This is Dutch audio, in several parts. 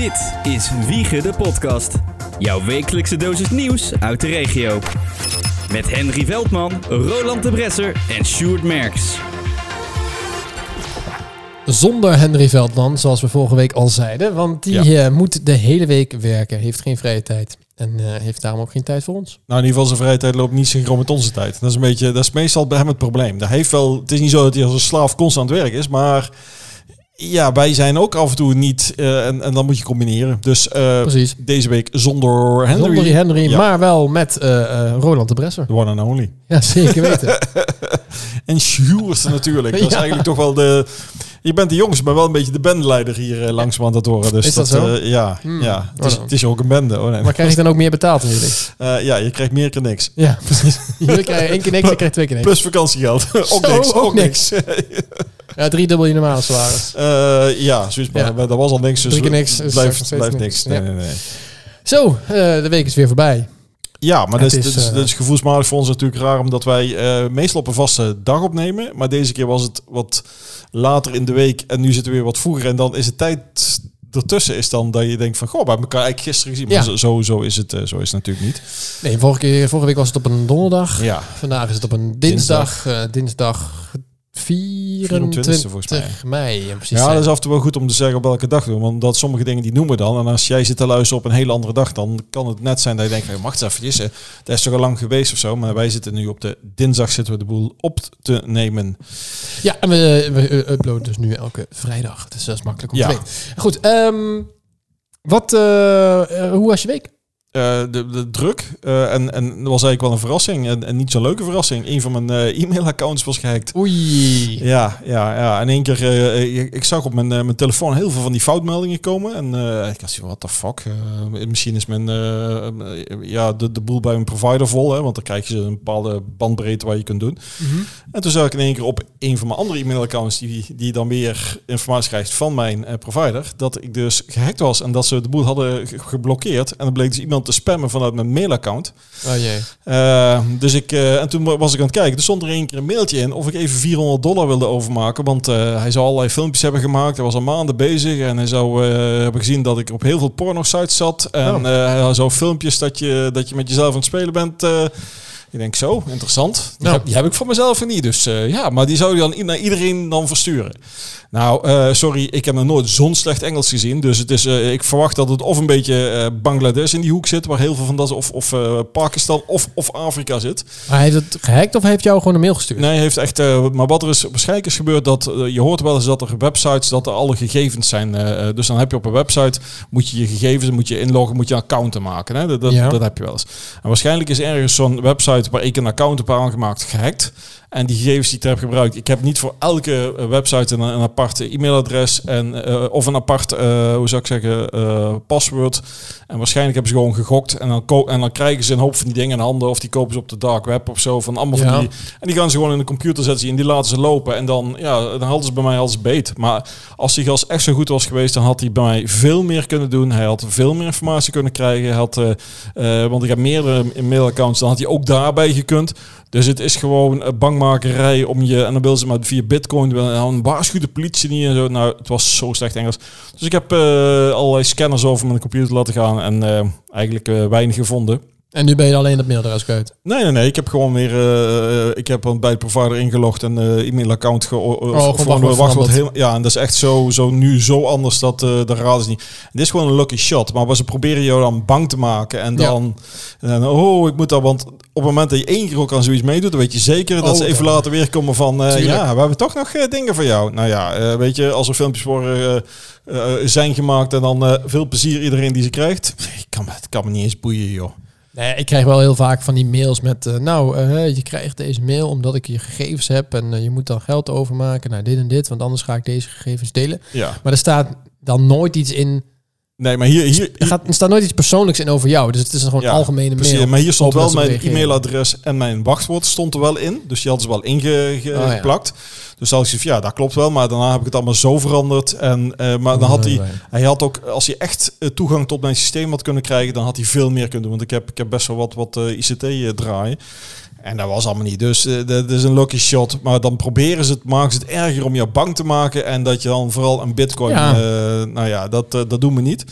Dit is Wiegen de Podcast. Jouw wekelijkse dosis nieuws uit de regio. Met Henry Veldman, Roland de Bresser en Sjoerd Merks. Zonder Henry Veldman, zoals we vorige week al zeiden. Want die eh, moet de hele week werken. Heeft geen vrije tijd. En eh, heeft daarom ook geen tijd voor ons. Nou, in ieder geval zijn vrije tijd loopt niet synchroon met onze tijd. Dat is een beetje, dat is meestal bij hem het probleem. Daar heeft wel, het is niet zo dat hij als een slaaf constant aan het werk is, maar ja, wij zijn ook af en toe niet eh, en, en dan moet je combineren. Dus Precies. deze week zonder Henry. Zonder Henry, Ja. maar wel met eh, Roland de Bresser. The one and only. Ja, zeker weten. En Sjoerd natuurlijk. Dat is eigenlijk toch wel de... Je bent de jongste, maar wel een beetje de bendeleider hier uh, langzaam aan het horen. Dus Is dat zo? ja, Hmm. ja. Het, is, Oh, het is ook een bende. Oh, nee. maar krijg ik dan ook meer betaald ja, je krijgt meer keer niks. Ja, precies. Jullie krijgen één keer niks, ik krijg twee keer niks. Plus vakantiegeld. ook Zo, niks. ook Ook niks. Ja, drie dubbel je normale salaris. Eh, ja, zoiets. Maar Ja. dat was al niks. Dus Drie keer niks, Blijft, blijft niks. niks. Nee, nee, nee. Zo, eh, de week is weer voorbij. Ja, maar dat is, is, dat, is, eh, is gevoelsmatig voor ons natuurlijk raar, omdat wij meestal op een vaste dag opnemen. Maar deze keer was het wat later in de week en nu zitten we weer wat vroeger. En dan is de tijd ertussen is dan dat je denkt van, goh, we hebben elkaar eigenlijk gisteren gezien. Maar Ja. zo, zo, is het, zo is het natuurlijk niet. Nee, vorige, keer, vorige week was het op een donderdag. Ja, Vandaag is het op een dinsdag. eh, dinsdag 24 volgens mij. mei. Ja, precies. ja dat is af en toe wel goed om te zeggen op welke dag doen. Want dat sommige dingen die noemen we dan. En als jij zit te luisteren op een hele andere dag, dan kan het net zijn dat je denkt, van, wacht eens eventjes, dat is toch al lang geweest of zo. Maar wij zitten nu op de dinsdag zitten we de boel op te nemen. Ja, en we, we uploaden dus nu elke vrijdag. Dus dat is makkelijk om Ja. te weten. Goed, ehm, wat, eh, eh, hoe was je week? Eh, de, de druk. eh, en, en dat was eigenlijk wel een verrassing. En, en niet zo'n leuke verraking. Een van mijn eh, e-mailaccounts was gehackt. Oei. Ja, ja, ja. In één keer, ik, zag op mijn, mijn telefoon heel veel van die foutmeldingen komen. En ik dacht, what the fuck. Misschien is mijn, ja, de, de boel bij mijn provider vol. Hè, want dan krijg je een bepaalde bandbreedte waar je kunt doen. Mhm. En toen zag ik in één keer op een van mijn andere e-mailaccounts, die, die dan weer informatie krijgt van mijn provider, dat ik dus gehackt was en dat ze de boel hadden ge- geblokkeerd. En dan bleek dus iemand te spammen vanuit mijn mailaccount. Oh jee. Eh, dus ik, eh, en toen was ik aan het kijken. Er stond er één keer een mailtje in of ik even 400 dollar wilde overmaken. Want eh, hij zou allerlei filmpjes hebben gemaakt. Hij was al maanden bezig. En hij zou hebben gezien dat ik op heel veel porno-sites zat. En Oh. hij zou filmpjes dat je, dat je met jezelf aan het spelen bent. Ik denk zo, interessant. Die, Nou. heb, die heb ik van mezelf niet. Dus eh, ja, maar die zou je dan naar iedereen dan versturen. Nou, eh, sorry, ik heb nog nooit zo'n slecht Engels gezien. Dus het is, eh, ik verwacht dat het of een beetje Bangladesh in die hoek zit, waar heel veel van dat, of, of Pakistan of, of Afrika zit. Maar hij heeft het gehackt of heeft jou gewoon een mail gestuurd? Nee, heeft echt. maar wat er is waarschijnlijk is gebeurd, dat je hoort wel eens dat er websites dat er alle gegevens zijn. dus dan heb je op een website moet je je gegevens, moet je inloggen, moet je een account maken. Hè? Dat, dat, Ja. dat heb je wel eens. En waarschijnlijk is ergens zo'n website waar ik een account heb aangemaakt gehackt. En die gegevens die ik heb gebruikt, ik heb niet voor elke eh, website een, een apart e-mailadres en eh, of een apart, eh, hoe zou ik zeggen, eh paswoord. En waarschijnlijk hebben ze gewoon gegokt en dan, ko- en dan krijgen ze een hoop van die dingen in handen of die kopen ze op de dark web of zo van allemaal Ja. van die. En die gaan ze gewoon in de computer zetten en die laten ze lopen en dan ja, dan hadden ze bij mij als beet. Maar als die gas echt zo goed was geweest, dan had hij bij mij veel meer kunnen doen. Hij had veel meer informatie kunnen krijgen. Hij had, want ik heb meerdere mailaccounts, dan had hij ook daarbij gekund. Dus het is gewoon eh, om je... En dan willen ze maar via bitcoin... En dan waarschuwt de politie niet en zo. Nou, het was zo slecht Engels. Dus ik heb eh, allerlei scanners over mijn computer laten gaan. En eh, eigenlijk eh, weinig gevonden. En nu ben je alleen het mailadres kwijt. Nee, nee, nee. Ik heb gewoon weer... eh, eh, ik heb bij de provider ingelogd en eh e-mailaccount ge Oh, gewoon wachtwoord. Heel, ja, en dat is echt zo, zo nu zo anders dat eh dat raden ze niet. Dit is gewoon een lucky shot. Maar ze proberen jou dan bang te maken. En Ja. dan... En dan, oh, ik moet dat... Want op het moment dat je één keer ook aan zoiets meedoet... dan weet je zeker dat Oh, ze even ja. later weer komen van... ja, we hebben toch nog dingen voor jou. Nou ja, weet je, als er filmpjes worden... zijn gemaakt en dan veel plezier iedereen die ze krijgt. Ik kan, me- het kan me niet eens boeien, joh. Nee, ik krijg wel heel vaak van die mails met... eh, nou, eh, je krijgt deze mail omdat ik je gegevens heb... en eh, je moet dan geld overmaken naar dit en dit... want anders ga ik deze gegevens delen. Ja. Maar er staat dan nooit iets in... Nee, maar hier, hier, Er, gaat, er staat nooit iets persoonlijks in over jou. Dus het is gewoon Ja, algemene Precies, mail. maar hier stond wel mijn reageren. e-mailadres en mijn wachtwoord stond er wel in. Dus die hadden ze wel Oh, ja. ingeplakt. Dus dan had ik ja, dat klopt wel. Maar daarna heb ik het allemaal zo veranderd. En, eh, maar dan had hij, Nee, nee. hij had ook, als hij echt eh, toegang tot mijn systeem had kunnen krijgen, dan had hij veel meer kunnen doen. Want ik heb, ik heb best wel wat, wat eh, ICT draaien. En dat was allemaal niet. Dus eh, dat is een lucky shot. Maar dan proberen ze het, maken ze het erger om jou bang te maken. En dat je dan vooral een bitcoin... Ja. eh, nou ja, dat, eh, dat doen we niet.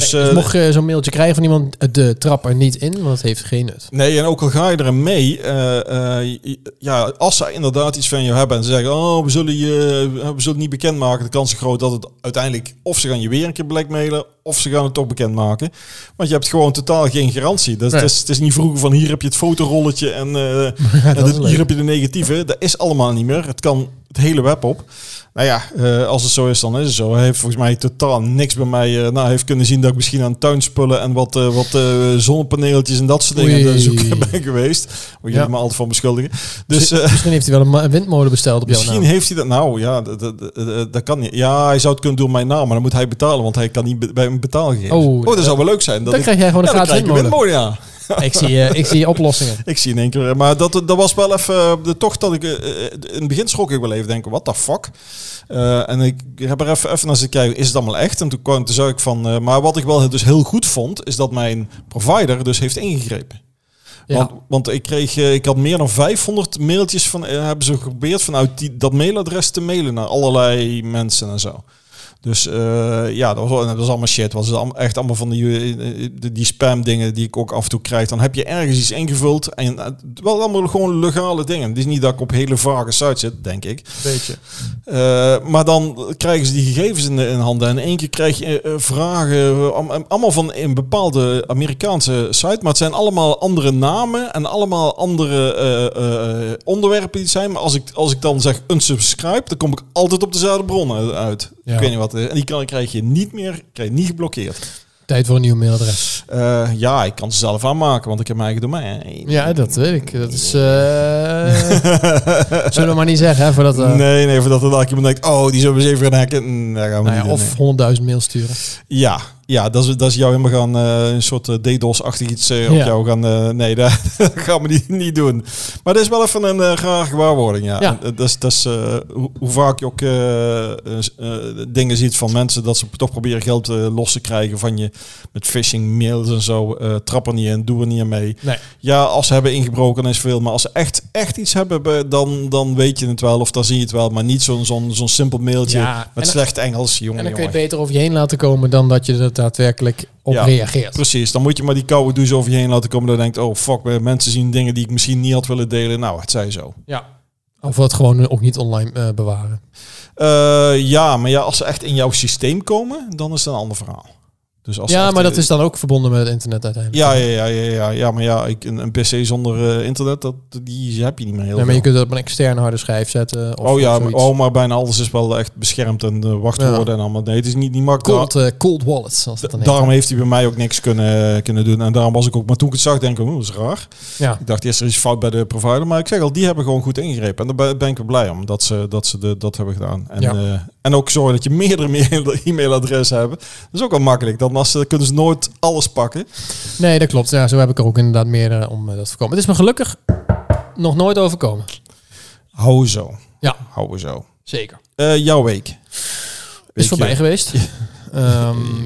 Dus, Dus eh, mocht je zo'n mailtje krijgen van iemand, eh, de trap er niet in, want het heeft geen nut. Nee, en ook al ga je erin mee, eh, eh, ja, als ze inderdaad iets van je hebben en ze zeggen, oh, we zullen je, we zullen het niet bekendmaken, de kans is groot dat het uiteindelijk, of ze gaan je weer een keer blackmailen, of ze gaan het toch bekendmaken. Want je hebt gewoon totaal geen garantie. Dat, Nee. het, is, het is niet vroeger van hier heb je het fotorolletje en, eh, dit- hier heb je de negatieve. Dat is allemaal niet meer. Het kan het hele web op. Nou ja, eh, als het zo is, dan is het zo. Hij heeft volgens mij totaal niks bij mij. eh, nou, heeft kunnen zien dat ik misschien aan tuinspullen en wat, eh, wat zonnepaneeltjes en dat soort dingen aan zoeken ben geweest. Waar jullie Ja. me altijd van beschuldigen. Dus eh, Misschien heeft hij wel een windmolen besteld op jouw misschien naam. heeft hij dat. Nou ja, dat, dat, dat, kan niet. Ja, hij zou het kunnen doen op mijn naam, maar dan moet hij betalen, want hij kan niet bij een betaalgegevens. Oh, Oh, dat zou wel leuk zijn. Dat Dan ik- krijg jij gewoon ja, een dan gratis windmolen, ja. Ik zie, eh, ik zie oplossingen. Ik zie in één keer. Maar dat, dat was wel even eh, de tocht dat ik. eh, in het begin schrok ik wel even denken: what the fuck? En ik heb er even, even naar zitten kijken: is het allemaal echt? En toen kwam toen zag ik van. maar wat ik wel dus heel goed vond, is dat mijn provider dus heeft ingegrepen. Ja. Want, want ik kreeg, ik had meer dan 500 mailtjes van, hebben ze geprobeerd vanuit die, dat mailadres te mailen naar allerlei mensen en zo. Dus eh, ja, dat was, dat was allemaal shit. Dat was echt allemaal van die, eh, die, die spam dingen die ik ook af en toe krijg. Dan heb je ergens iets ingevuld en eh, wel allemaal gewoon legale dingen. Het is niet dat ik op hele vage sites zit, denk ik. Beetje. Eh, maar dan krijgen ze die gegevens in, de, in handen. En één keer krijg je eh, vragen, eh, allemaal van een bepaalde Amerikaanse site. Maar het zijn allemaal andere namen en allemaal andere eh, eh, onderwerpen die het zijn. Maar als ik, als ik dan zeg unsubscribe, dan kom ik altijd op dezelfde bronnen uit. Ja. Ik weet niet wat. Eh, En die kan, krijg je niet meer, krijg je niet geblokkeerd. Tijd voor een nieuw mailadres. Eh, ja, ik kan ze zelf aanmaken, want ik heb mijn eigen domein. Ja, dat weet ik. Dat is... eh, zullen we maar niet zeggen, hè, voordat... eh, Nee, nee, voordat er dan iemand denkt, oh, die zullen we eens even gaan hacken. Nou ja, of 100.000 mails sturen. Ja, ja dat, is, dat is jou helemaal gaan eh, een soort eh, DDoS-achtig iets eh, op Ja. jou gaan. nee, dat, dat gaan we niet, niet doen. Maar dat is wel even een eh rare gewaarwording. Ja. Dat is, dat is hoe, hoe vaak je ook dingen ziet van mensen dat ze toch proberen geld los te krijgen van je met phishing mails en zo. eh trap er niet in, doe er niet mee. Nee. Ja, als ze hebben ingebroken is veel. Maar als ze echt, echt iets hebben, be- dan, dan weet je het wel of dan zie je het wel. Maar niet zo'n zo'n zo'n simpel mailtje Ja, met en- slecht Engels. Jongen, En dan kun je jongen. het beter over je heen laten komen dan dat je er daadwerkelijk op Ja. reageert. Precies, dan moet je maar die koude douche over je heen laten komen. Dan denkt, oh fuck, mensen zien dingen die ik misschien niet had willen delen. Nou, het zij zo. Ja. Of het gewoon ook niet online eh, bewaren. Eh, ja, maar ja, als ze echt in jouw systeem komen, dan is het een ander verhaal. Dus als Ja, maar dat eh, is dan ook verbonden met het internet uiteindelijk. Ja, ja, ja, ja, ja, ja, maar ja, ik, een, een PC zonder eh, internet, dat, die heb je niet meer heel Ja, maar je veel. kunt het op een externe harde schijf zetten. Of oh ja, oh, maar bijna alles is wel echt beschermd en eh, wachtwoorden en allemaal. Nee, het is niet, niet makkelijk. cold, cold wallets, zoals dat dan heet. Daarom heeft hij bij mij ook niks kunnen, kunnen doen. En daarom was ik ook, maar toen ik het zag, denk ik, oh, dat is raar. Ja. Ik dacht eerst er is fout bij de provider, maar ik zeg al, die hebben gewoon goed ingegrepen. En daar ben- ik blij om dat ze dat, ze de, dat hebben gedaan. En, Ja. en ook zorgen dat je meerdere mail- e-mailadressen hebt. Dat is ook wel makkelijk. Dan ze kunnen ze nooit alles pakken. Nee, dat klopt. Ja, zo heb ik er ook inderdaad meerdere om eh, dat te voorkomen. Het is me gelukkig nog nooit overkomen. Hou zo. Ja. Hou zo. Zeker. Eh, jouw week. Is voorbij geweest. Ehm,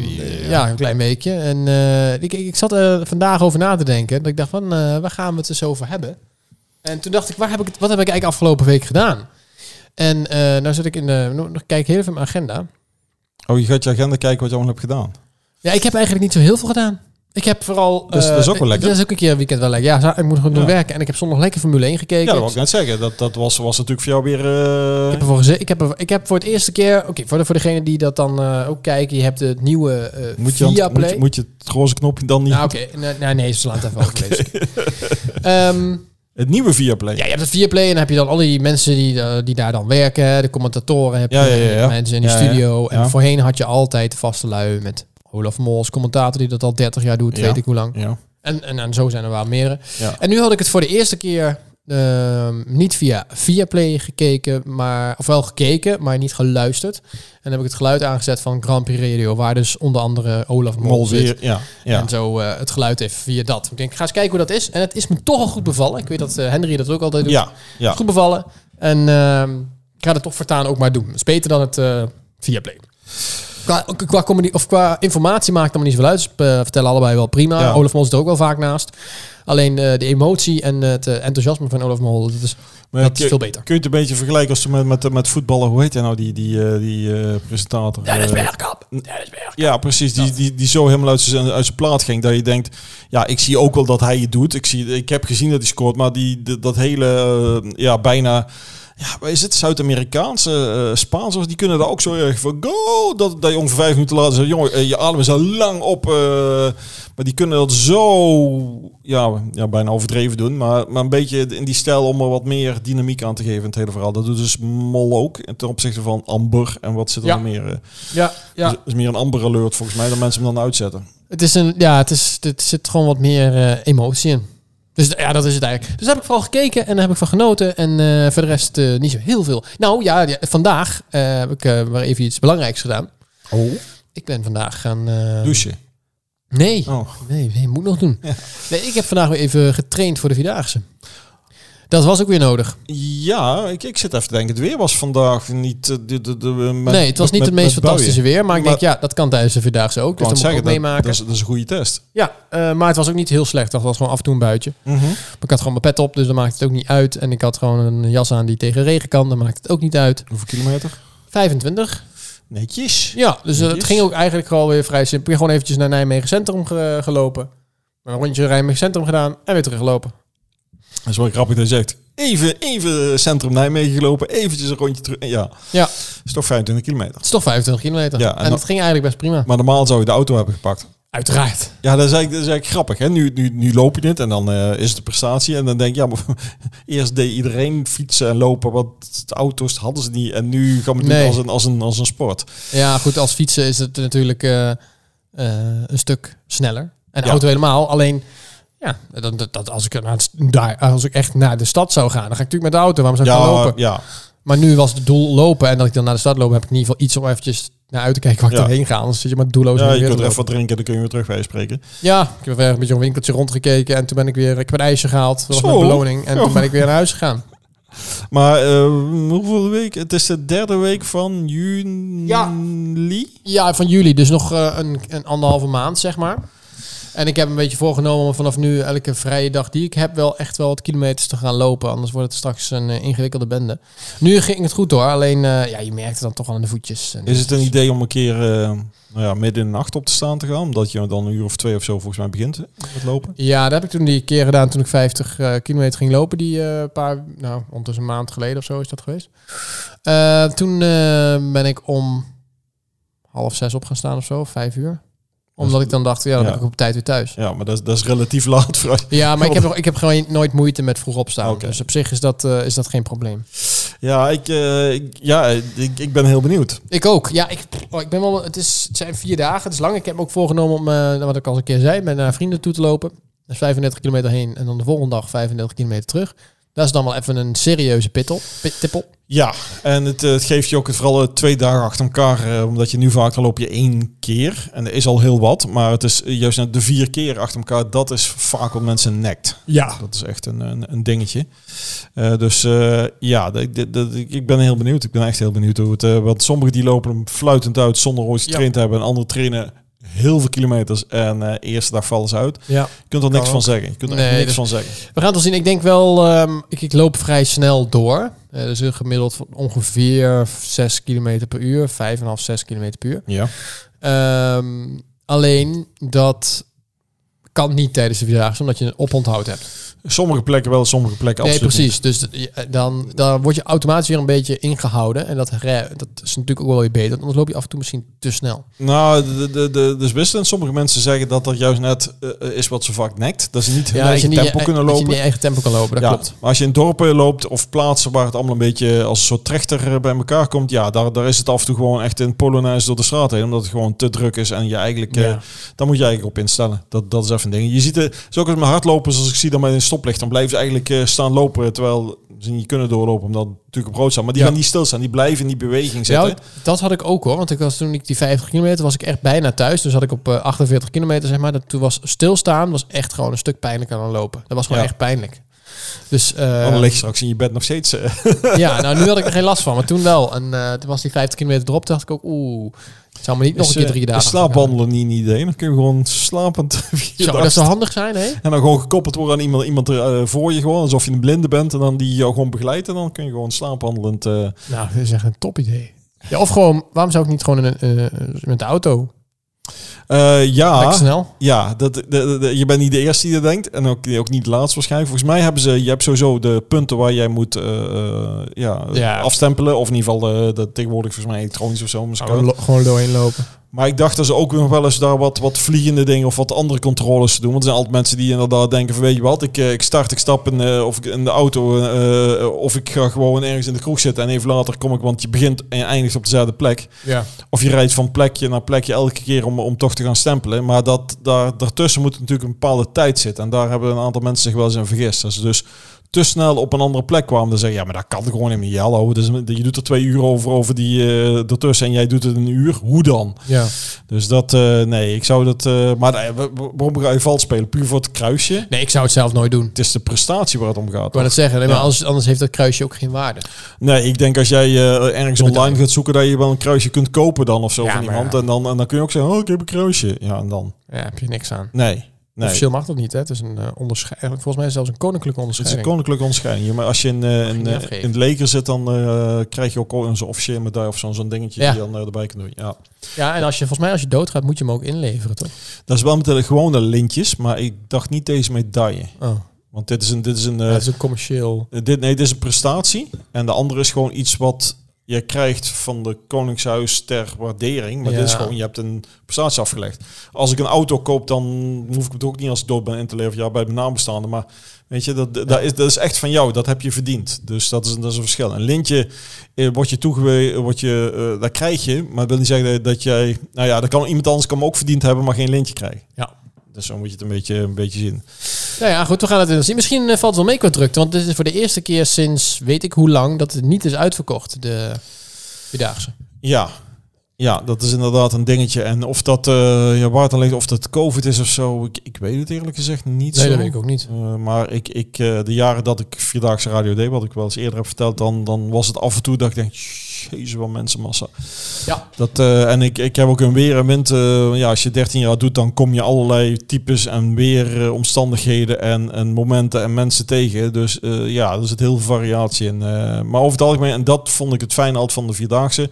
ja, een klein weekje. En eh, ik, ik zat er vandaag over na te denken. Dat ik dacht van, eh, waar gaan we het eens over hebben? En toen dacht ik, waar heb ik het, wat heb ik eigenlijk afgelopen week gedaan? En eh nou zit ik in de, nog kijk heel even mijn agenda. Oh, je gaat je agenda kijken wat je allemaal hebt gedaan. Ja, ik heb eigenlijk niet zo heel veel gedaan. Ik heb vooral... Dus dat is ook wel lekker. Dat is ook een keer een weekend wel lekker. Ja, ik moet gewoon doen Ja. werken. En ik heb zondag lekker Formule 1 gekeken. Ja, dat wil ik net zeggen. Dat, dat was, was natuurlijk voor jou weer... eh, Ik heb, ervoor ik, heb er, ik heb voor het eerste keer... Oké, voor, de, voor degene die dat dan eh, ook kijken. Je hebt het nieuwe moet, je, aan- Viaplay. moet, je, moet je het roze knopje dan niet... Nou, oké. Nee, nee, nee, ze slaan het even ik. Ehm, Het nieuwe Viaplay. ja, je hebt het Viaplay en dan heb je dan al die mensen die, die daar dan werken. De commentatoren heb je, Ja, ja, ja, ja. mensen in die ja. studio. En voorheen had je altijd de vaste lui met Olaf Mos, commentator die dat al 30 jaar doet, Ja. weet ik hoe lang. Ja. En, en, en zo zijn er wel meer. Ja. En nu had ik het voor de eerste keer ehm, niet via Viaplay gekeken, maar, of wel gekeken, maar niet geluisterd. En dan heb ik het geluid aangezet van Grand Prix Radio, waar dus onder andere Olaf Mol, Mol zit. Ja. ja. En zo eh, het geluid even via dat. Ik denk, ga eens kijken hoe dat is. En het is me toch al goed bevallen. Ik weet dat eh, Henry dat ook altijd doet. Ja. Ja. Goed bevallen. En ehm, ik ga het toch voortaan ook maar doen. Het is beter dan het eh Viaplay. Qua, qua, communi- of qua informatie maakt het niet zoveel uit. Ze eh, vertellen allebei wel prima. Ja. Olaf Mol zit er ook wel vaak naast. Alleen eh, de emotie en het eh, enthousiasme van Olaf Mol, dat is, Maar dat kun- is veel beter. Kun je het een beetje vergelijken als met, met, met voetballen? Hoe heet hij nou, die, die, die presentator? Dennis Bergkamp. Dennis Bergkamp. Ja, precies. Die, die, die zo helemaal uit zijn, uit zijn plaat ging. Dat je denkt, ja, ik zie ook wel dat hij het doet. Ik, zie, ik heb gezien dat hij scoort. Maar die, de- dat hele, ja, bijna... Ja, is het Zuid-Amerikaanse uh, Spaans? Die kunnen daar ook zo erg van go. Dat, dat je ongeveer vijf minuten later zegt, jongen, eh, je adem is al lang op. eh, maar die kunnen dat zo, ja, ja, bijna overdreven doen. Maar, maar een beetje in die stijl om er wat meer dynamiek aan te geven in het hele verhaal. Dat doet dus Mol ook. En ten opzichte van Amber en wat zit er Ja. nog meer? eh, Ja, ja. Het is meer een Amber alert volgens mij dan mensen hem dan uitzetten. Het is een, ja, het is, het zit gewoon wat meer eh, emotie in. Dus ja, dat is het eigenlijk. Dus daar heb ik vooral gekeken en daar heb ik van genoten. En eh, voor de rest eh, niet zo heel veel. Nou ja, ja, vandaag eh, heb ik maar even iets belangrijks gedaan. Oh. Ik ben vandaag gaan... Douchen. Nee, Oh. nee, nee, moet nog doen. Ja. Nee, ik heb vandaag weer even getraind voor de Vierdaagse. Dat was ook weer nodig. Ja, ik, ik zit even te denken. Het weer was vandaag niet... eh, de, de, de, met- nee, het was niet met- het meest fantastische weer. Maar ik Maar- denk, ja, dat kan tijdens de Vierdaagse ook. Dus dat het moet ik ook dat, meemaken. dat, is, dat is een goede test. Ja, eh, maar het was ook niet heel slecht. Dat was gewoon af en toe een buitje. Mhm. Maar ik had gewoon mijn pet op, dus dan maakt het ook niet uit. En ik had gewoon een jas aan die tegen regen kan, dan maakt het ook niet uit. Hoeveel kilometer? 25. Netjes. Ja, dus eh, het ging ook eigenlijk gewoon weer vrij simpel. Ik ben gewoon eventjes naar Nijmegen Centrum ge- gelopen. Een rondje Nijmegen Centrum gedaan en weer teruggelopen. Dat is wel grappig dat je zegt. Even, even centrum Nijmegen gelopen. Eventjes een rondje terug. Ja, Ja, is toch 25 kilometer. het is toch 25 kilometer. Ja, en en het ging eigenlijk best prima. Maar normaal zou je de auto hebben gepakt. Uiteraard. Ja, dat is eigenlijk, dat is eigenlijk grappig. Hè? Nu, nu, nu loop je het en dan eh, is het een prestatie. En dan denk je, ja, maar eerst deed iedereen fietsen en lopen. Want de auto's hadden ze niet. En nu gaan we het Nee. doen als een, als, een, als een sport. Ja, goed, als fietsen is het natuurlijk eh, eh, een stuk sneller. En Ja. auto helemaal. Alleen, ja, dat, dat, dat als, ik naar daar, als ik echt naar de stad zou gaan, dan ga ik natuurlijk met de auto. Waarom zou ik Ja, lopen? ja, Maar nu was het doel lopen. En dat ik dan naar de stad loop, heb ik in ieder geval iets om eventjes naar uit te kijken waar ik Ja. doorheen ga. Anders zit je maar doelloos ja, je kunt er even wat drinken. Dan kun je weer terug bij je spreken. Ja, ik heb weer een beetje een winkeltje rondgekeken. En toen ben ik weer, ik heb een ijsje gehaald. Dat was Zo. mijn beloning. En Ja. toen ben ik weer naar huis gegaan. Maar eh, hoeveel week? Het is de derde week van juli. Ja, van juli. Dus nog eh, een, een anderhalve maand, zeg maar. En ik heb een beetje voorgenomen om vanaf nu elke vrije dag die ik heb wel echt wel wat kilometers te gaan lopen. Anders wordt het straks een eh, ingewikkelde bende. Nu ging het goed hoor. Alleen eh, ja, je merkte dan toch wel aan de voetjes. En Is het een idee om een keer eh, nou ja, midden in de nacht op te staan te gaan? Omdat je dan een uur of twee of zo volgens mij begint met lopen. Ja, dat heb ik toen die keer gedaan toen ik 50 eh, kilometer ging lopen. Die paar, nou, ondertussen een maand geleden of zo is dat geweest. Toen ben ik om half zes op gaan staan of zo, vijf uur. Omdat ik dan dacht, ja, dan ben ik op tijd weer thuis. Ja, maar dat, is- dat is relatief laat. voor- Ja, maar ik heb, nog- ik heb gewoon nooit moeite met vroeg opstaan. Dus op zich is dat, eh, is dat geen probleem. Ja, ik, eh, ik- ja ik, ik ben heel benieuwd. Ik ook. Ja, ik, oh, ik ben wel. Het, is, het zijn vier dagen. Het is lang. Ik heb me ook voorgenomen om, eh, wat ik al eens een keer zei, met naar vrienden toe te lopen. Dat is 35 kilometer heen en dan de volgende dag 35 kilometer terug. Dat is dan wel even een serieuze pittel, pit, tippel. Ja, en het, eh, het geeft je ook het vooral eh, twee dagen achter elkaar. eh, omdat je nu vaak dan loop je één keer. En er is al heel wat. Maar het is juist net de vier keer achter elkaar. Dat is vaak wat mensen nekt. Ja. Dat is echt een, een, een dingetje. Dus ja, dat- dat- dat- ik ben heel benieuwd. Ik ben echt heel benieuwd hoe het... want sommigen die lopen hem fluitend uit zonder ooit getraind te hebben. En anderen trainen heel veel kilometers. En eh eerste dag vallen ze uit. Ja. Je kunt er niks van zeggen. Je kunt er Nee, niks dus- van zeggen. We gaan het wel zien. Ik denk wel, ehm, ik, ik loop vrij snel door. Eh dus een gemiddeld van ongeveer 6 kilometer per uur. 5,5, 6 kilometer per uur. Ja. Ehm, alleen dat kan niet tijdens de vierdaagse, omdat je een oponthoud hebt. Sommige plekken wel, sommige plekken Nee, absoluut precies. Dus dan, dan word je automatisch weer een beetje ingehouden. En dat, dat is natuurlijk ook wel weer beter. want Anders loop je af en toe misschien te snel. Nou, de, de, de, dus wisselend. Sommige mensen zeggen dat dat juist net eh, is wat ze vaak nekt. Dat ze niet hun Ja, dat je eigen niet tempo je, kunnen dat je lopen. niet je eigen tempo kan lopen, dat ja, klopt. maar als je in dorpen loopt of plaatsen waar het allemaal een beetje als een soort trechter eh, bij elkaar komt, ja, daar, daar is het af en toe gewoon echt een polonaise door de straat heen, omdat het gewoon te druk is en je eigenlijk, eh, Ja. daar moet je eigenlijk op instellen. Dat, dat is even een ding. Je ziet het, zo ook als met hardlopers, als ik zie dan met een stoplicht, dan blijven ze eigenlijk eh, staan lopen, terwijl ze niet kunnen doorlopen omdat het natuurlijk op rood staat. Maar die Ja. gaan niet stilstaan, die blijven in die beweging Ja, zitten. dat had ik ook hoor. Want ik was toen ik die 50 kilometer was ik echt bijna thuis. Dus had ik op eh, 48 kilometer zeg maar. Dat toen was stilstaan was echt gewoon een stuk pijnlijker dan lopen. Dat was gewoon Ja. echt pijnlijk. Dus eh, dan lig je straks in je bed nog steeds. eh, ja, nou nu had ik er geen last van, maar toen wel. En eh, toen was die 50 kilometer erop, dacht ik ook, oeh, het zou me niet nog een keer drie is dagen. slaapwandelen niet een idee. Dan kun je gewoon slapend Zou dat zou handig zijn, hè? En dan gewoon gekoppeld worden aan iemand, iemand er, voor je gewoon. Alsof je een blinde bent. En dan die jou gewoon begeleidt. En dan kun je gewoon slaapwandelend... Nou, dat is echt een top idee. Ja, of gewoon, waarom zou ik niet gewoon een, met de auto? Eh, ja, snel. ja dat, de, de- de- je bent niet de eerste die dat denkt. En ook, ook niet de laatste waarschijnlijk. Volgens mij hebben ze... Je hebt sowieso de punten waar jij moet eh, eh, ja, Ja. afstempelen. Of in ieder geval de, tegenwoordig volgens mij elektronisch of zo. misschien. Gewoon, lo- gewoon doorheen lopen. Maar ik dacht dat ze ook nog wel eens daar wat, wat vliegende dingen of wat andere controles te doen. Want er zijn altijd mensen die inderdaad denken van weet je wat, ik, eh, ik start, ik stap in, eh, of ik in de auto eh, of ik ga gewoon ergens in de kroeg zitten en even later kom ik, want je begint en je eindigt op dezelfde plek. Ja. Of je rijdt van plekje naar plekje elke keer om, om toch te gaan stempelen. Maar dat, daar, daartussen moet natuurlijk een bepaalde tijd zitten. En daar hebben een aantal mensen zich wel eens in vergist. Ze dus te snel op een andere plek kwamen, dan zeggen ja, maar dat kan gewoon helemaal niet. Hallo, dus je doet er twee uur over, over die uh, ertussen en jij doet het een uur. Hoe dan? Ja. Dus dat, uh, nee, ik zou dat... Uh, maar waarom ga je vals spelen? Puur voor het kruisje? Nee, ik zou het zelf nooit doen. Het is de prestatie waar het om gaat. Ik dat zeggen, nee, maar anders, anders heeft dat kruisje ook geen waarde. Nee, ik denk als jij ergens online gaat zoeken dat je wel een kruisje kunt kopen dan of zo Ja, van iemand. ja. En, dan, en dan kun je ook zeggen, oh, ik heb een kruisje. Ja, en dan? Ja, heb je niks aan. Nee. Nee. Officieel mag dat niet, hè? Het is een uh, onderscheiding. Volgens mij zelfs een koninklijke Het is onderscheiding. een koninklijke onderscheiding. Maar als je in, uh, uh, afgeven. in het leger zit, dan krijg je ook een zo'n officieel medaille of zo'n zo'n dingetje Ja. die je dan erbij kan doen. Ja. Ja, en als je volgens mij als je doodgaat, moet je hem ook inleveren, toch? Dat is wel met de gewone lintjes, maar ik dacht niet deze medaille. Oh. Want dit is een, dit is een, Ja, is een commercieel. dit, nee, dit is een prestatie. En de andere is gewoon iets wat je krijgt van de Koningshuis ter waardering. Maar Ja. dit is gewoon, je hebt een prestatie afgelegd. Als ik een auto koop, dan hoef ik het ook niet als ik dood ben in te leveren. Ja, bij mijn nabestaanden. Maar weet je, dat, dat, is, dat is echt van jou. Dat heb je verdiend. Dus dat is, dat is een verschil. Een lintje eh, wordt je toegewezen, wordt je, uh, dat krijg je. Maar dat wil niet zeggen dat, dat jij... Nou ja, dat kan iemand anders kan hem ook verdiend hebben, maar geen lintje krijgen. Ja. Dus zo moet je het een beetje, een beetje zien. Nou ja, goed, we gaan het eens zien. Misschien uh, valt het wel mee qua drukte, want dit is voor de eerste keer sinds weet ik hoe lang dat het niet is uitverkocht, de Vierdaagse. Ja, ja, dat is inderdaad een dingetje. En of dat uh, ja, waar het ligt, of dat COVID is of zo, ik, ik weet het eerlijk gezegd niet nee, zo. dat weet ik ook niet. Uh, maar ik, ik, uh, de jaren dat ik Vierdaagse Radio deed, wat ik wel eens eerder heb verteld, dan, dan was het af en toe dat ik denk, jezus, wat mensenmassa. Ja. Dat, uh, en ik, ik heb ook een weer en wind. ja, als je 13 jaar doet, dan kom je allerlei types en weer omstandigheden en, en momenten en mensen tegen. Dus ja, er zit heel veel variatie in. maar over het algemeen, en dat vond ik het fijne altijd van de Vierdaagse.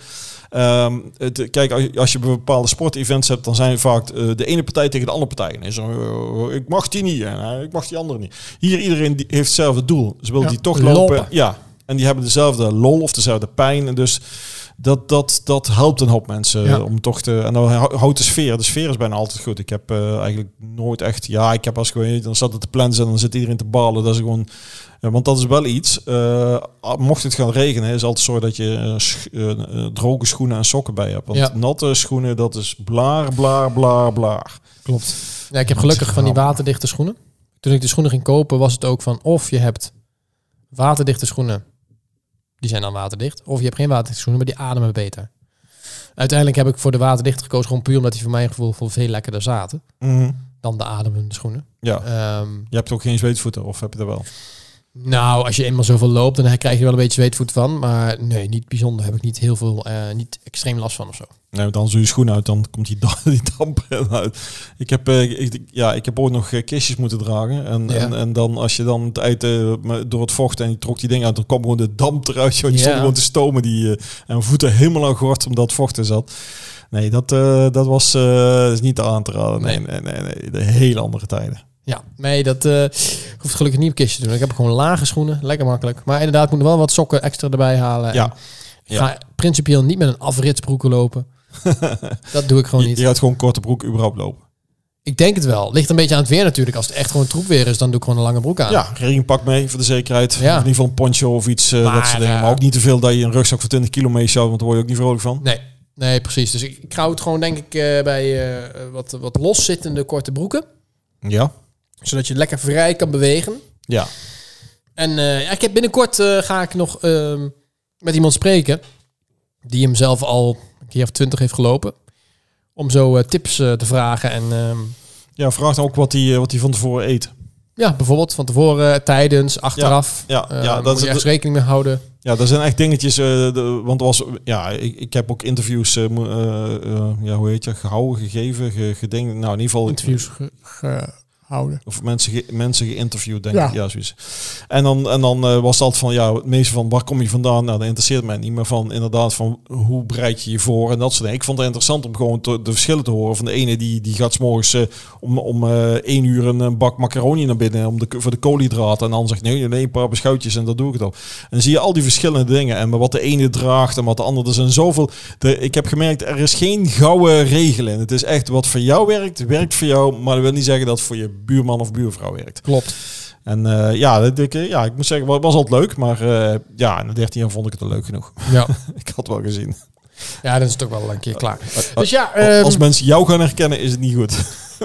Um, het, kijk, als je bepaalde sportevents hebt, dan zijn vaak uh, de ene partij tegen de andere partij. En is uh, ik mag die niet en uh, ik mag die andere niet. Hier iedereen die heeft hetzelfde doel. Ze wil ja, die toch lopen. lopen. Ja, en die hebben dezelfde lol of dezelfde pijn. En dus dat, dat, dat helpt een hoop mensen ja. om toch te... En dan houdt de sfeer. De sfeer is bijna altijd goed. Ik heb uh, eigenlijk nooit echt... Ja, ik heb als gewoon... Dan zat het te plannen en dan zit iedereen te balen. Dat is gewoon... Ja, want dat is wel iets. Uh, mocht het gaan regenen, is altijd zo dat je sch uh, droge schoenen en sokken bij hebt. Want Ja. natte schoenen, dat is blaar, blaar, blaar, blaar. Klopt. Ja, ik heb gelukkig van die waterdichte schoenen. Toen ik de schoenen ging kopen, was het ook van of je hebt waterdichte schoenen. Die zijn dan waterdicht. Of je hebt geen waterdichte schoenen, maar die ademen beter. Uiteindelijk heb ik voor de waterdicht gekozen, gewoon puur omdat die voor mijn gevoel veel, veel lekkerder zaten Mhm. dan de ademende schoenen. Ja. Ehm, Je hebt ook geen zweetvoeten, of heb je dat wel? Nou, als je eenmaal zoveel loopt, dan krijg je wel een beetje zweetvoet van. Maar nee, niet bijzonder. Heb ik niet heel veel, eh, niet extreem last van of zo. Nee, want dan doe je schoen uit, dan komt die, da die damp uit. Ik heb, eh, ik, ja, ik heb ooit nog eh, kistjes moeten dragen. En, Ja. en, en dan als je dan het uit, door het vocht en je trok die ding uit, dan kwam gewoon de damp eruit. joh. Die Ja. stond gewoon te stomen. Die, en voeten helemaal aan gort omdat het vocht er zat. Nee, dat, dat was is niet aan te raden. Nee, nee, nee, nee. De hele andere tijden. Ja, nee, dat eh hoeft gelukkig niet op kistje te doen. Ik heb gewoon lage schoenen, lekker makkelijk. Maar inderdaad, moet er wel wat sokken extra erbij halen. Ja. Ik ga principieel niet met een afritsbroeken lopen. dat doe ik gewoon Je, niet. je gaat gewoon korte broek überhaupt lopen. Ik denk het wel. Ligt een beetje aan het weer natuurlijk. Als het echt gewoon troep weer is, dan doe ik gewoon een lange broek aan. Ja, regenpak mee voor de zekerheid. Ja. Of in ieder geval een poncho of iets. eh, Maar, dat soort dingen. eh, Maar ook niet te veel dat je een rugzak van 20 kilo meesjouwt, want daar word je ook niet vrolijk van. Nee, nee, precies. Dus ik, ik hou het gewoon denk ik bij wat, wat loszittende korte broeken. Ja. Zodat je lekker vrij kan bewegen. Ja. En eh, ja, ik heb binnenkort eh, ga ik nog ehm, met iemand spreken. Die hem zelf al een keer of twintig heeft gelopen. Om zo eh, tips te vragen. En ehm, Ja, vraag dan ook wat hij, wat hij van tevoren eet. Ja, bijvoorbeeld van tevoren, tijdens, achteraf. Ja, Eh, ja, daar dat moet je is- echt rekening mee houden. Ja, er zijn echt dingetjes. de, want was, ja, ik, ik heb ook interviews, ja, hoe heet je, gehouden, gegeven, ge, geding- Nou, in ieder geval Interviews ge- gehouden. Of mensen, ge- mensen geïnterviewd, denk Ja. ik. Ja, zoiets. En dan, en dan eh, was altijd van, ja, het meeste van, waar kom je vandaan? Nou, dat interesseert mij niet. Maar van, inderdaad, van, hoe bereid je je voor? En dat soort dingen. Ik vond het interessant om gewoon te- de verschillen te horen. Van de ene, die, die gaat 's morgens eh, om, om eh, één uur een, bak macaroni naar binnen om de, voor de koolhydraten. En dan zegt, nee, nee, een paar beschuitjes en dat doe ik het al. En dan zie je al die verschillende dingen. En wat de ene draagt en wat de andere. Er zijn zoveel... De, ik heb gemerkt, er is geen gouden regel in. Het is echt, wat voor jou werkt, werkt voor jou. Maar dat wil niet zeggen dat voor je buurman of buurvrouw werkt. Klopt. En eh, ja, dat, ik, ja, ik moet zeggen, het was altijd leuk. Maar eh, ja, in de 13 jaar vond ik het al leuk genoeg. Ja. ik had wel gezien. ja, dan is het ook wel een keer klaar. Dus ja, ehm, Als mensen jou gaan herkennen, is het niet goed.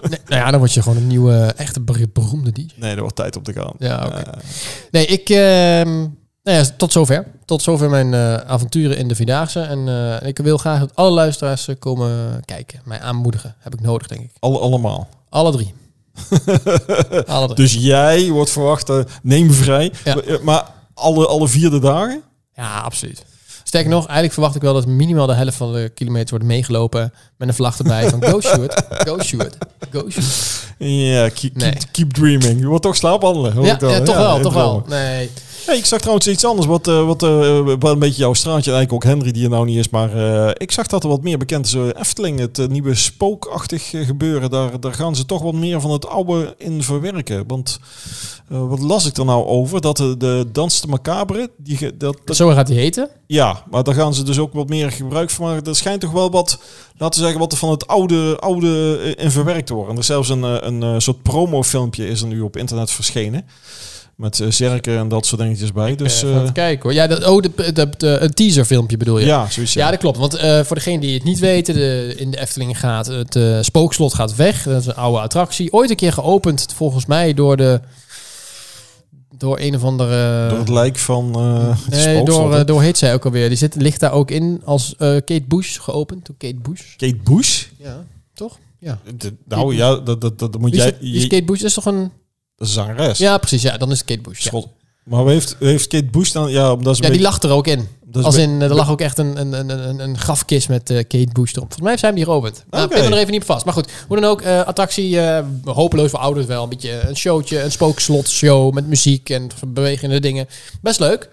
nee, nou ja, dan word je gewoon een nieuwe, echte ber- beroemde DJ. Nee, er wordt tijd om te gaan. Ja, oké. Eh, Nee, ik... ehm, nou ja, tot zover. Tot zover mijn eh, avonturen in de Vierdaagse. En eh, ik wil graag dat alle luisteraars eh, komen kijken. Mij aanmoedigen. Heb ik nodig, denk ik. alle, allemaal. Alle drie. Dus jij wordt verwacht, eh, neem vrij. Ja. Maar alle, alle vierde dagen? Ja, absoluut. Sterker nog, eigenlijk verwacht ik wel dat minimaal de helft van de kilometer wordt meegelopen met een vlag erbij van go shoot, go shoot, go shoot. Ja, keep, Nee. keep, keep dreaming. Je wordt toch slaapwandelen. hoor Ja, ik ja, toch wel, toch wel. Nee. Hey, ik zag trouwens iets anders, wat, eh, wat een beetje jouw straatje, eigenlijk ook Henry die er nou niet is, maar eh, ik zag dat er wat meer bekend is. Efteling, het nieuwe spookachtig gebeuren, daar, daar gaan ze toch wat meer van het oude in verwerken. Want eh, wat las ik er nou over? Dat de, de Dans de Macabre, die, dat, dat, Zo gaat hij heten. ja, maar daar gaan ze dus ook wat meer gebruik van maken. Er schijnt toch wel wat, laten we zeggen, wat er van het oude, oude eh, in verwerkt wordt. En er is zelfs een, eh, een, eh, soort promofilmpje is er nu op internet verschenen. Met zerken en dat soort dingetjes bij. Dus kijken hoor. Ja, dat, oh, de, de, de, een teaserfilmpje bedoel je? ja, zoiets. Ja, dat klopt. Want voor degenen die het niet weten, de, in de Efteling gaat het spookslot gaat weg. Dat is een oude attractie. Ooit een keer geopend, volgens mij, door de... Door een of andere... Door het lijk van het Nee, door, door heet zij ook alweer. Die zit, ligt daar ook in als eh, Kate Bush geopend. Door Kate Bush. Kate Bush? Ja, toch? Ja. De- nou ja, dat, dat, dat moet is, jij... is Kate Bush? Is toch een... zangeres. Ja, precies. Ja, dan is het Kate Bush. Ja, Schot. Maar heeft, heeft Kate Bush dan... Ja, omdat ze ja die beetje- lag er ook in. Is Als in, er lag ook echt een, een, een, een, een grafkist met eh, Kate Bush erop. Volgens mij zijn die geopend. Nou, me er even niet op vast. Maar goed, hoe dan ook, eh, attractie, eh, hopeloos voor ouders wel. Een beetje een showtje, een spookslotshow met muziek en bewegende dingen. Best leuk.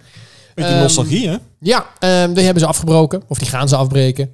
beetje Ehm, nostalgie, hè? Ja, ehm, die hebben ze afgebroken. Of die gaan ze afbreken.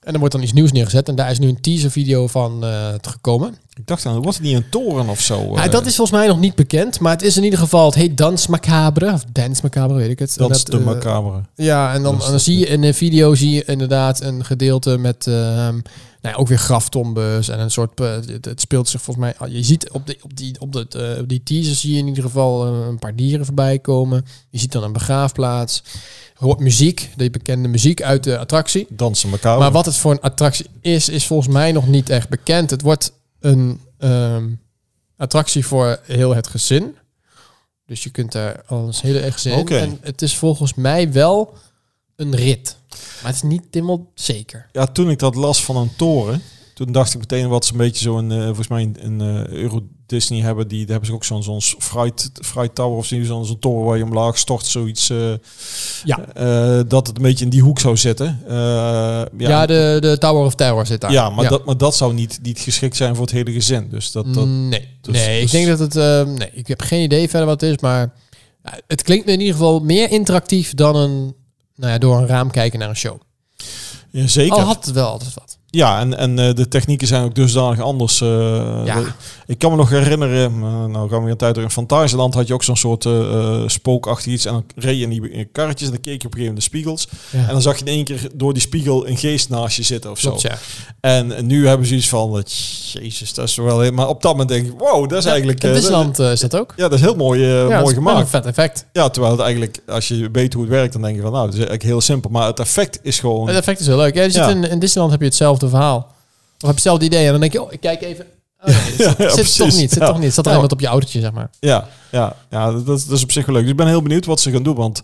En er wordt dan iets nieuws neergezet. En daar is nu een teaservideo van eh, gekomen. Ik dacht aan, was het niet een toren of zo? Ja, eh? dat is volgens mij nog niet bekend. Maar het is in ieder geval, het heet Dans Macabre. Of Dance Macabre, weet ik het. Dat, de eh, macabre. Ja, en dan, dan zie je in de video zie je inderdaad een gedeelte met ehm, nou ja, ook weer graftombes en een soort. eh, het, het speelt zich volgens mij. Je ziet op, de, op, die, op, de, eh, op die teaser zie je in ieder geval eh, een paar dieren voorbij komen. Je ziet dan een begraafplaats. Hoort muziek, de bekende muziek uit de attractie. Dansen macabre. Maar wat het voor een attractie is, is volgens mij nog niet echt bekend. Het wordt een ehm, attractie voor heel het gezin. Dus je kunt daar als hele erg gezin. in. En het is volgens mij wel een rit. Maar het is niet helemaal zeker. Ja, toen ik dat las van een toren, toen dacht ik meteen wat ze een beetje zo een, eh, volgens mij een, eh, Euro Disney hebben, die daar hebben ze ook zo'n zo'n Fright, Fright Tower of zo'n zo'n toren waar je omlaag stort, zoiets. eh, Ja. dat het een beetje in die hoek zou zitten. Ja, Ja, de, de Tower of Terror zit daar. ja, maar, Dat, maar dat zou niet, niet geschikt zijn voor het hele gezin. Dus dat, dat, nee, dus- nee dus- ik denk dat het... nee, ik heb geen idee verder wat het is, maar... het klinkt in ieder geval meer interactief dan een... Nou ja, door een raam kijken naar een show. ja, zeker. Al had het wel altijd wat. Ja, en, en eh, de technieken zijn ook dusdanig anders. eh, Ja. ik kan me nog herinneren, eh, nou gaan we weer een tijd terug. In Fantasieland had je ook zo'n soort eh, spookachtig iets. En dan reed je in die karretjes en dan keek je op een gegeven moment de spiegels. Ja. En dan zag je in één keer door die spiegel een geest naast je zitten of zo. Klopt, ja. En, nu hebben ze iets van, jezus, dat is wel. Maar op dat moment denk ik, wow, dat is eigenlijk... In Disneyland is dat ook. ja, dat is heel mooi, mooi is gemaakt. Een vet effect. Ja, terwijl het eigenlijk, als je weet hoe het werkt, dan denk je van, nou, dat is eigenlijk heel simpel. Maar het effect is gewoon... Het effect is heel leuk. Ja, je zit in, in Disneyland heb je hetzelfde verhaal. Of heb je hetzelfde idee en dan denk je, oh, ik kijk even. Oh, nee, zit, Ja, zit precies. toch niet. Zit toch niet. Zat er Ja. iemand op je autootje, zeg maar. Ja, ja, ja dat, dat is op zich wel leuk. Dus ik ben heel benieuwd wat ze gaan doen. Want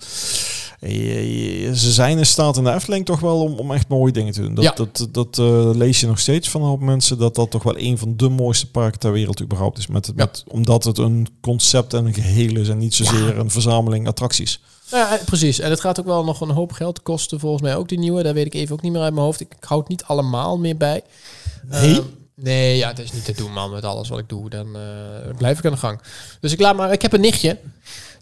je- je- ze zijn in staat in de Efteling toch wel om, om echt mooie dingen te doen. Dat, Ja. dat, dat eh, lees je nog steeds van een hoop mensen, dat dat toch wel een van de mooiste parken ter wereld überhaupt is. Met, met, omdat het een concept en een geheel is en niet zozeer een verzameling attracties. Nou ja, precies. En het gaat ook wel nog een hoop geld kosten, volgens mij ook die nieuwe. Daar weet ik even ook niet meer uit mijn hoofd. Ik, ik hou het niet allemaal meer bij. Nee? Ehm, nee, ja, het is niet te doen, man. Met alles wat ik doe, dan eh, blijf ik aan de gang. Dus ik laat maar. Ik heb een nichtje.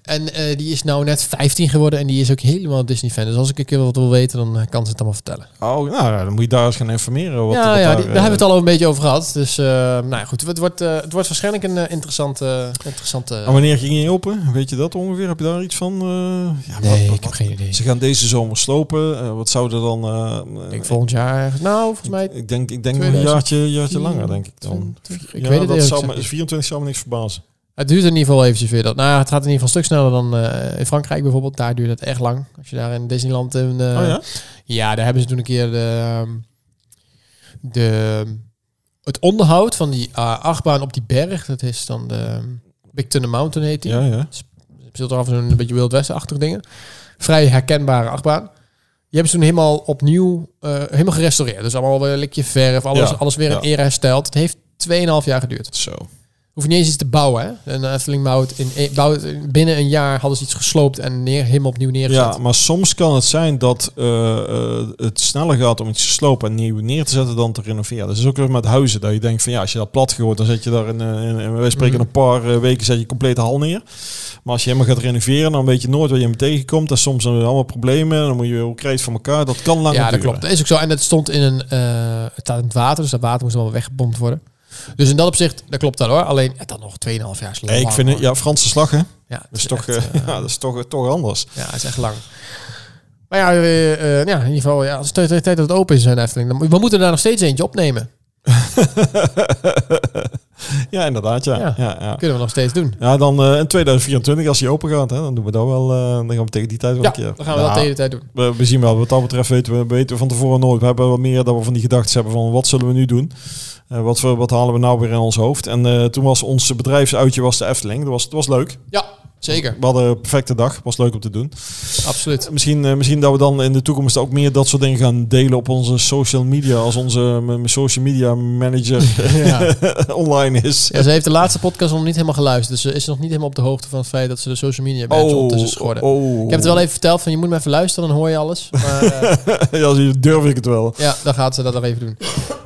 En eh, die is nou net 15 geworden en die is ook helemaal Disney-fan. Dus als ik een keer wat wil weten, dan eh, kan ze het allemaal vertellen. Oh, nou, dan moet je daar eens gaan informeren. Wat, ja, wat ja daar, die, daar eh, hebben we het al een beetje over gehad. Dus eh, nou ja, goed. Het wordt, eh, het wordt waarschijnlijk een eh, interessante... interessante En wanneer ging je open? Weet je dat ongeveer? Heb je daar iets van? eh, ja, nee, wat- ik heb geen idee. Ze gaan deze zomer slopen. Eh, wat zou er dan... eh, Ik denk volgend jaar. Nou, volgens mij... Ik denk, ik denk een 2000. jaartje, jaartje langer, denk ik dan. 20. Ik Ja, weet het dat eerlijk zou gezegd me, niet. 24 zou me niks verbazen. Het duurt in ieder geval eventjes weer dat. Nou, ja, het gaat in ieder geval een stuk sneller dan eh, in Frankrijk bijvoorbeeld. Daar duurt het echt lang. Als je daar in Disneyland... In, eh, oh ja? Ja, daar hebben ze toen een keer de, ehm, de, het onderhoud van die uh, achtbaan op die berg. Dat is dan de Big Thunder Mountain heet die. Ja, ja. zit er af en toe een beetje Wild West-achtig dingen. Vrij herkenbare achtbaan. Die hebben ze toen helemaal opnieuw, eh, helemaal gerestaureerd. Dus allemaal weer een likje verf, alles, Ja, alles weer in ja. ere hersteld. Het heeft 2,5 jaar geduurd. Zo. Hoef je niet eens iets te bouwen. Hè? En Efteling bouwt, in, e- bouwt binnen een jaar hadden ze iets gesloopt en neer, helemaal opnieuw neergezet. Ja, maar soms kan het zijn dat eh, eh, het sneller gaat om iets te slopen en nieuw neer te zetten dan te renoveren. Dat is ook weer met huizen. Dat je denkt van ja, als je dat plat gooit, dan zet je daar in, eh, in, in wij spreken Mhm. een paar eh, weken zet je complete hal neer. Maar als je helemaal gaat renoveren, dan weet je nooit wat je hem tegenkomt. En soms zijn er allemaal problemen. Dan moet je weer hoe krijg je het van elkaar. Dat kan lang Ja, dat klopt. Dat is ook zo. En het stond in een, eh, het staat in het water, dus dat water moest wel weggebomd worden. Dus in dat opzicht, dat klopt dat hoor. Alleen, het dan nog 2,5 jaar is Nee, ik vind het, ja, Franse slag hè. Ja, Dat is toch, echt, eh, eh, ja, dat is toch, toch anders. ja, het is echt lang. Maar ja, eh, eh, ja in ieder geval, ja, als het tijd tijd dat het open is in Efteling, dan, we moeten daar nog steeds eentje opnemen. ja, inderdaad, ja. Ja. ja. ja, Kunnen we nog steeds doen. Ja, dan eh, in 2024, als hij open gaat, hè, dan doen we dat wel. eh, dan gaan we tegen die tijd wel Ja, een keer. dan gaan we dat de hele tijd doen. we, we zien wel, wat dat betreft weten we, weten we van tevoren nooit. We hebben wat meer dat we van die gedachten hebben van wat zullen we nu doen? Eh, wat, we, wat halen we nou weer in ons hoofd? En toen was ons bedrijfsuitje was de Efteling. Dat was, het was leuk. Ja, zeker. We hadden een perfecte dag. was leuk om te doen. Absoluut. Misschien, eh, misschien dat we dan in de toekomst ook meer dat soort dingen gaan delen op onze social media. Als onze social media manager Ja. online is. Ja, ze heeft de laatste podcast nog niet helemaal geluisterd. Dus ze is nog niet helemaal op de hoogte van het feit dat ze de social media mensen ondertussen schorden. oh. Ik heb het wel even verteld van je moet me even luisteren, dan hoor je alles. Maar eh, ja, je, durf ik het wel. ja, dan gaat ze dat nog even doen.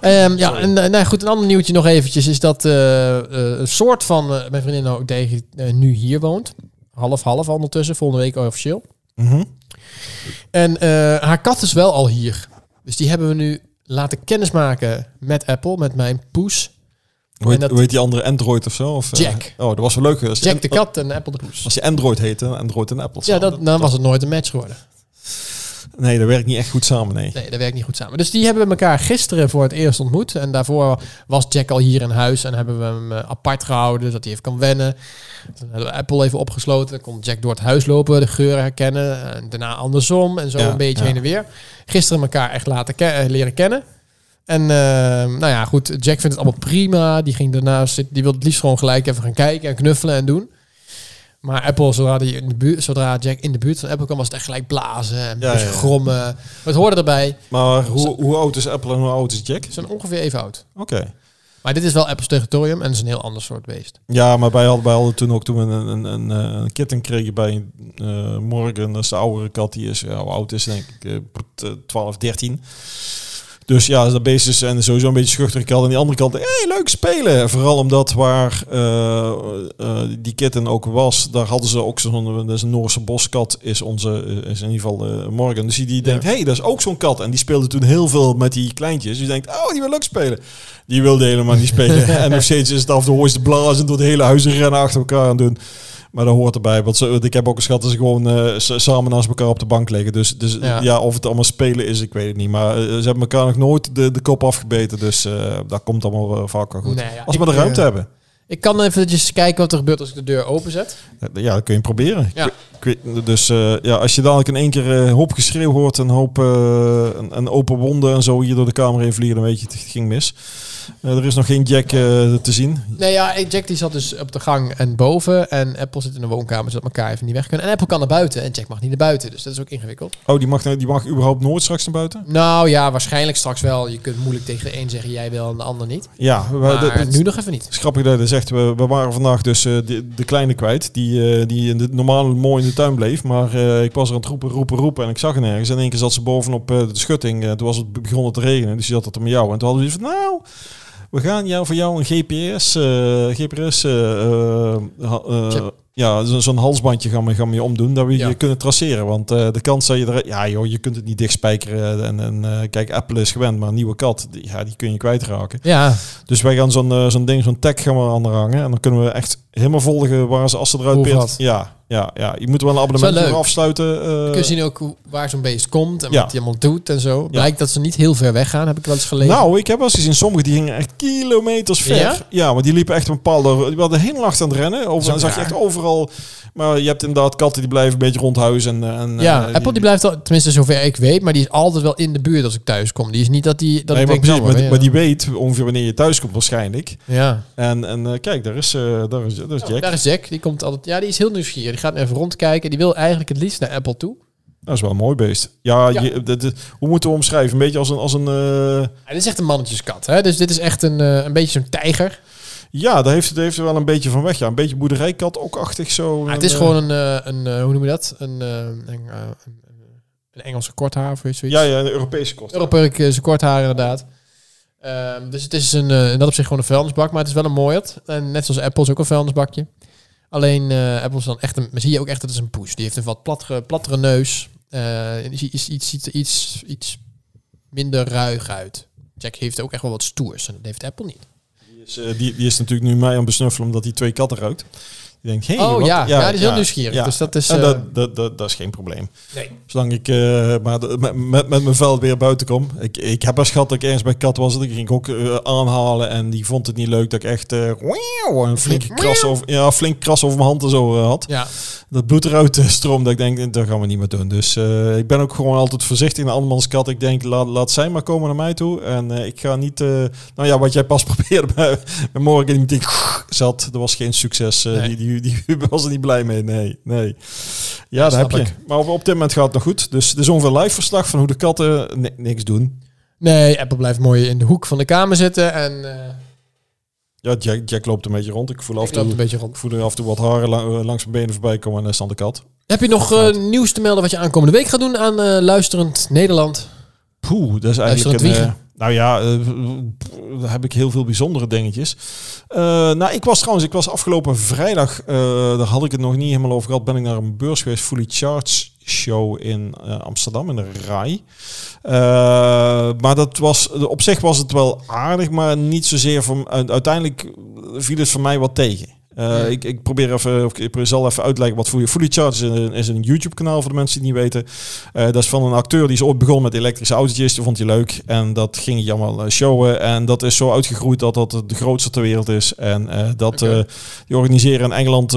Ehm, ja, en eh, nou goed, een ander nieuwtje nog eventjes is dat eh, eh, een soort van eh, mijn vriendin ook tegen eh, nu hier woont. Half-half ondertussen, volgende week officieel. Mhm. En eh, haar kat is wel al hier. Dus die hebben we nu laten kennismaken met Apple, met mijn poes. Hoe heet, hoe heet die andere Android of zo? Of, eh, Jack. oh, dat was wel leuk. Jack de kat en Apple de poes. Als je Android heette, Android en Apple. Ja, dat, dan was het nooit een match geworden. Nee, dat werkt niet echt goed samen, nee. Nee, dat werkt niet goed samen. Dus die hebben we elkaar gisteren voor het eerst ontmoet. En daarvoor was Jack al hier in huis en hebben we hem eh, apart gehouden, zodat hij even kan wennen. Toen hebben we Apple even opgesloten. Dan kon Jack door het huis lopen, de geuren herkennen. En daarna andersom en zo Ja, een beetje ja. heen en weer. Gisteren elkaar echt laten ke- eh, leren kennen. En eh, nou ja, goed, Jack vindt het allemaal prima. Die ging daarna zitten, die wil het liefst gewoon gelijk even gaan kijken en knuffelen en doen. Maar Apple, zodra, die in de buurt, zodra Jack in de buurt van Apple kwam, was het echt gelijk blazen en Ja, grommen. Maar het hoorde erbij. Maar hoe, hoe oud is Apple en hoe oud is Jack? Ze zijn ongeveer even oud. Oké. Maar dit is wel Apple's territorium en het is een heel ander soort beest. Ja, maar wij hadden, wij hadden toen ook toen we een, een, een, eh, een kitten kregen bij eh Morgan. Dat is de oudere kat. Die is, ja, hoe oud is denk ik? eh, 12, 13. Dus ja, dat beest is en sowieso een beetje schuchter kat. En die andere kant, hey, leuk spelen. Vooral omdat waar eh, eh, die kitten ook was, daar hadden ze ook zo'n, een Noorse boskat, is onze, is in ieder geval eh, Morgan. Dus die, die denkt, hey, dat is ook zo'n kat. En die speelde toen heel veel met die kleintjes. Dus die denkt, oh, die wil leuk spelen. Die wilde helemaal niet spelen. en nog steeds is het af je ze blazen door het hele huis rennen achter elkaar aan doen. Maar dat hoort erbij. Want ze, ik heb ook een schat dat ze gewoon eh, s- samen naast elkaar op de bank liggen. Dus, dus Ja. ja. of het allemaal spelen is, ik weet het niet. Maar eh, ze hebben elkaar nog nooit de, de kop afgebeten. Dus eh dat komt allemaal vaak wel goed. Nee, ja, Als we de ruimte hebben. Ik kan eventjes kijken wat er gebeurt als ik de deur openzet. Ja, dat kun je proberen. Ja. Ik- ik weet- dus eh, ja, als je dadelijk in één keer een hoop geschreeuw hoort, een hoop een, een open wonden en zo hier door de kamer heen vliegen, dan weet je het ging mis. Eh, er is nog geen jack eh, te zien. Nee, ja, Jack die zat dus op de gang en boven. En Apple zit in de woonkamer, zodat elkaar even niet weg kunnen. En Apple kan naar buiten en Jack mag niet naar buiten. Dus dat is ook ingewikkeld. Oh, die mag, die mag überhaupt nooit straks naar buiten? Nou ja, waarschijnlijk straks wel. Je kunt moeilijk tegen de een zeggen jij wel en de ander niet. Ja, we, Maar nu nog even niet. Grappig dat je dat zegt. We, we waren vandaag dus eh, de, de kleine kwijt. Die, die in de, normaal mooi in de tuin bleef. Maar ik was er aan het roepen, roepen, roepen. En ik zag nergens. En in één keer zat ze bovenop de schutting. Toen was het begonnen te regenen. Dus die zat er met jou. En toen hadden we van, nou... We gaan jou voor jou een GPS, eh, GPS, eh, ja, zo- zo'n halsbandje gaan we, gaan we je omdoen, dat we Ja. je kunnen traceren. Want eh, de kans dat je er, ja joh, je kunt het niet dichtspijkeren. En, en eh, kijk, Apple is gewend, maar een nieuwe kat, die, ja, die kun je kwijtraken. Ja, Dus wij gaan zo'n eh, zo'n ding, zo'n tag gaan we aan de hangen. En dan kunnen we echt helemaal volgen waar ze, als ze eruit peert. wat. Ja, ja, ja, je moet wel een abonnement voor afsluiten. eh, kun je zien ook waar zo'n beest komt en Ja. wat hij allemaal doet en zo. Blijkt dat ze niet heel ver weg gaan, heb ik wel eens gelezen. nou, ik heb wel eens gezien, sommigen die gingen echt kilometers ver. Ja? Ja, maar die liepen echt een bepaalde... Die hadden heel nacht aan het rennen. Over, Zo dan zag je echt overal... Maar je hebt inderdaad katten die blijven een beetje rondhuizen. En, en, ja, eh, Apple die blijft, al, tenminste zover ik weet, maar die is altijd wel in de buurt als ik thuis kom. Die is niet dat die... Dat Nee, maar, precies, nou, maar, die weet ongeveer wanneer je thuis komt waarschijnlijk. Ja. En, en eh, kijk, daar is, eh, daar is, daar is Jack. Daar is Jack, die komt altijd... Ja, die is heel nieuwsgierig. Die gaat even rondkijken. Die wil eigenlijk het liefst naar Apple toe. Dat is wel een mooi beest. Ja, Ja. Je, dat- hoe moeten we omschrijven? Een beetje als een... Als een Ja, dit is echt een mannetjeskat, hè? Dus dit is echt een, een beetje zo'n tijger. Ja, daar heeft het heeft er wel een beetje van weg. Ja, een beetje boerderijkat ook achtig zo. Maar het is Eh, gewoon een, eh, een eh, hoe noem je dat? Een, een, een, Engelse korthaar of zoiets. Ja, ja, een Europese kost. Europese korthaar inderdaad. Ehm, dus het is een, eh, in dat opzicht gewoon een vuilnisbak, maar het is wel een mooiert. En net zoals Apple is ook een vuilnisbakje. Alleen eh, Apple is dan echt een, maar zie je ook echt dat het is een poes. Die heeft een wat plattere, plattere neus. Eh is iets, iets, iets, iets, iets minder ruig uit. Jack heeft ook echt wel wat stoers en dat heeft Apple niet. Die is, eh, die, die is natuurlijk nu mij aan besnuffelen omdat hij twee katten ruikt. Die denkt, hey, oh wat- ja, ja, die is heel nieuwsgierig. ja. Dus dat is... En eh, dat, dat, dat, dat is geen probleem. nee. Zolang ik eh, maar de- met, met, met mijn vel weer buiten kom. Ik, ik heb als schat dat ik ergens bij kat was. Ging ik ook eh, aanhalen. En die vond het niet leuk dat ik echt een flinke kras over, ja, flink kras over mijn hand en zo had. Ja, Dat bloed eruit stroomt. Dat ik denk, dat gaan we niet meer doen. Dus eh, ik ben ook gewoon altijd voorzichtig naar andermans kat. Ik denk, laat, laat zij maar komen naar mij toe. En eh, ik ga niet... eh, nou ja, wat jij pas probeerde bij, bij morgen. Die meteen zat. Dat was geen succes. Nee. die, die, die was er niet blij mee. Nee, nee. Ja, Ja, dat heb je. Maar op, op dit moment gaat het nog goed. Dus er is ongeveer live verslag van hoe de katten ni- niks doen. Nee, Apple blijft mooi in de hoek van de kamer zitten en eh Ja, Jack, Jack loopt een beetje rond. Ik voel af ik en loop toe, een beetje rond. ik voel er af en toe wat haren eh, langs mijn benen voorbij komen. En dan dan de kat. Heb je nog nieuws te melden wat je aankomende week gaat doen aan Luisterend Nederland? Poeh, dat is eigenlijk een... nou ja, eh, daar heb ik heel veel bijzondere dingetjes. Eh, nou, ik was trouwens, ik was afgelopen vrijdag, eh, daar had ik het nog niet helemaal over gehad, ben ik naar een beurs geweest, Fully Charged show in Amsterdam, in de RAI. Maar dat was, op zich was het wel aardig, maar niet zozeer u- uiteindelijk viel het voor mij wat tegen. Eh, Ja. ik, ik probeer even, of ik zal even uitleggen wat Fully, Fully Charged is. Een, is een YouTube kanaal voor de mensen die het niet weten. Eh, dat is van een acteur die is ooit begonnen met elektrische autootjes. Dat vond hij leuk. En dat ging hij allemaal eh, showen. En dat is zo uitgegroeid dat dat de grootste ter wereld is. En dat eh, die organiseren in Engeland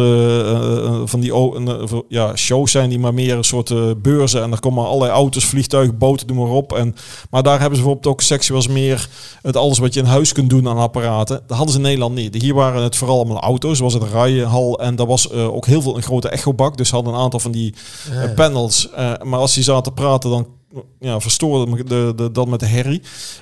van die voor- ja, shows zijn die maar meer een soort beurzen. En daar komen allerlei auto's, vliegtuigen, boten, noem maar op. En, maar daar hebben ze bijvoorbeeld ook was meer het alles wat je in huis kunt doen aan apparaten. Dat hadden ze in Nederland niet. Hier waren het vooral allemaal auto's. Was het rijhal en daar was eh, ook heel veel een grote echobak. Dus hadden een aantal van die eh, panels. Eh, maar als die zaten te praten, dan ja, verstoorde me de, de, dat met de herrie.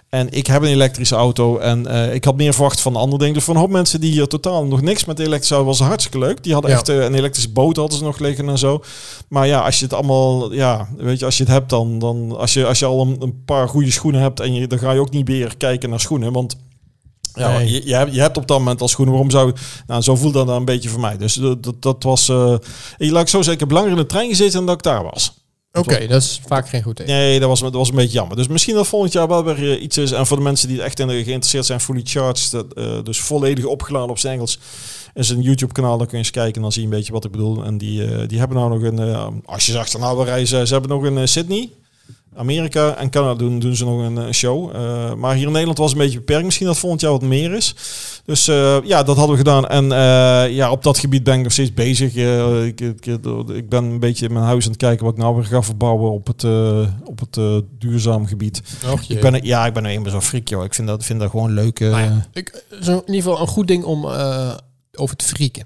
En ik heb een elektrische auto en ik had meer verwacht van andere dingen. Dus voor een hoop mensen die hier totaal nog niks met de elektrische auto was hartstikke leuk. Die hadden Ja. echt een elektrische boot hadden ze nog liggen en zo. Maar ja, als je het allemaal, ja, weet je, als je het hebt dan, dan als je, als je al een, een paar goede schoenen hebt en je, dan ga je ook niet meer kijken naar schoenen, want ja, Nee. je, je, hebt, je hebt op dat moment al schoenen. Waarom zou nou zo voelt dat dan een beetje voor mij. Dus dat, dat, dat was, eh ik laat ik zo zeggen, ik heb langer in de trein gezeten dan dat ik daar was. Oké, dat is vaak geen goed teken. Nee, dat was, dat was een beetje jammer. Dus misschien dat volgend jaar wel weer eh, iets is. En voor de mensen die echt in geïnteresseerd zijn, fully charged, dat, eh, dus volledig opgeladen op zijn Engels, is een YouTube kanaal. Dan kun je eens kijken en dan zie je een beetje wat ik bedoel. En die, die hebben nou nog een, als je zegt, nou we reizen, ze hebben nog een Sydney. Amerika en Canada doen, doen ze nog een eh, show. Eh, maar hier in Nederland was het een beetje beperkt. Misschien dat volgend jaar wat meer is. Dus eh, ja, dat hadden we gedaan. En ja, op dat gebied ben ik nog steeds bezig. Ik, ik, ik ben een beetje in mijn huis aan het kijken wat ik nou weer ga verbouwen op het, op het duurzaam gebied. Och, Ik ben, ja, ik ben nou eenmaal zo'n freak, joh. Ik vind dat, vind dat gewoon leuk. Nou ja, ik, zo in ieder geval een goed ding om over te frieken.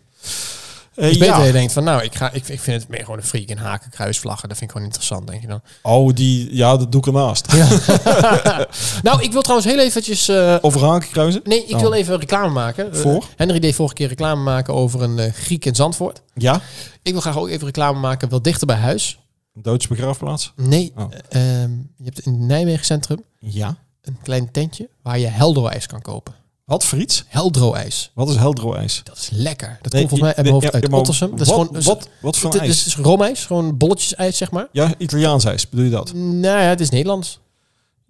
Dus beter ja. je denkt van, nou, ik, ga, ik, ik vind het meer gewoon een freak in haken, kruisvlaggen. Dat vind ik gewoon interessant, denk je dan. Oh, die, ja, dat doe ik ernaast. nou, ik wil trouwens heel eventjes... eh, Over haken kruisen? nee, ik Oh. wil even reclame maken. Eh, Voor? Henry deed vorige keer reclame maken over een Griek in Zandvoort. Ja. Ik wil graag ook even reclame maken, wel dichter bij huis. Duitse begraafplaats? Nee, Oh. eh, ehm, je hebt in het Nijmegen Centrum Ja. een klein tentje waar je Heldro-ijs kan kopen. Wat, friets? Heldro-ijs. Wat is heldro-ijs? Dat is lekker. Dat Nee, komt volgens mij uit nee, mijn hoofd ja, uit Ottersum. Dat is wat, gewoon... Wat, wat voor het, ijs? het is roomijs, gewoon bolletjes ijs, zeg maar. Ja, Italiaans ijs, bedoel je dat? Nou ja, het is Nederlands.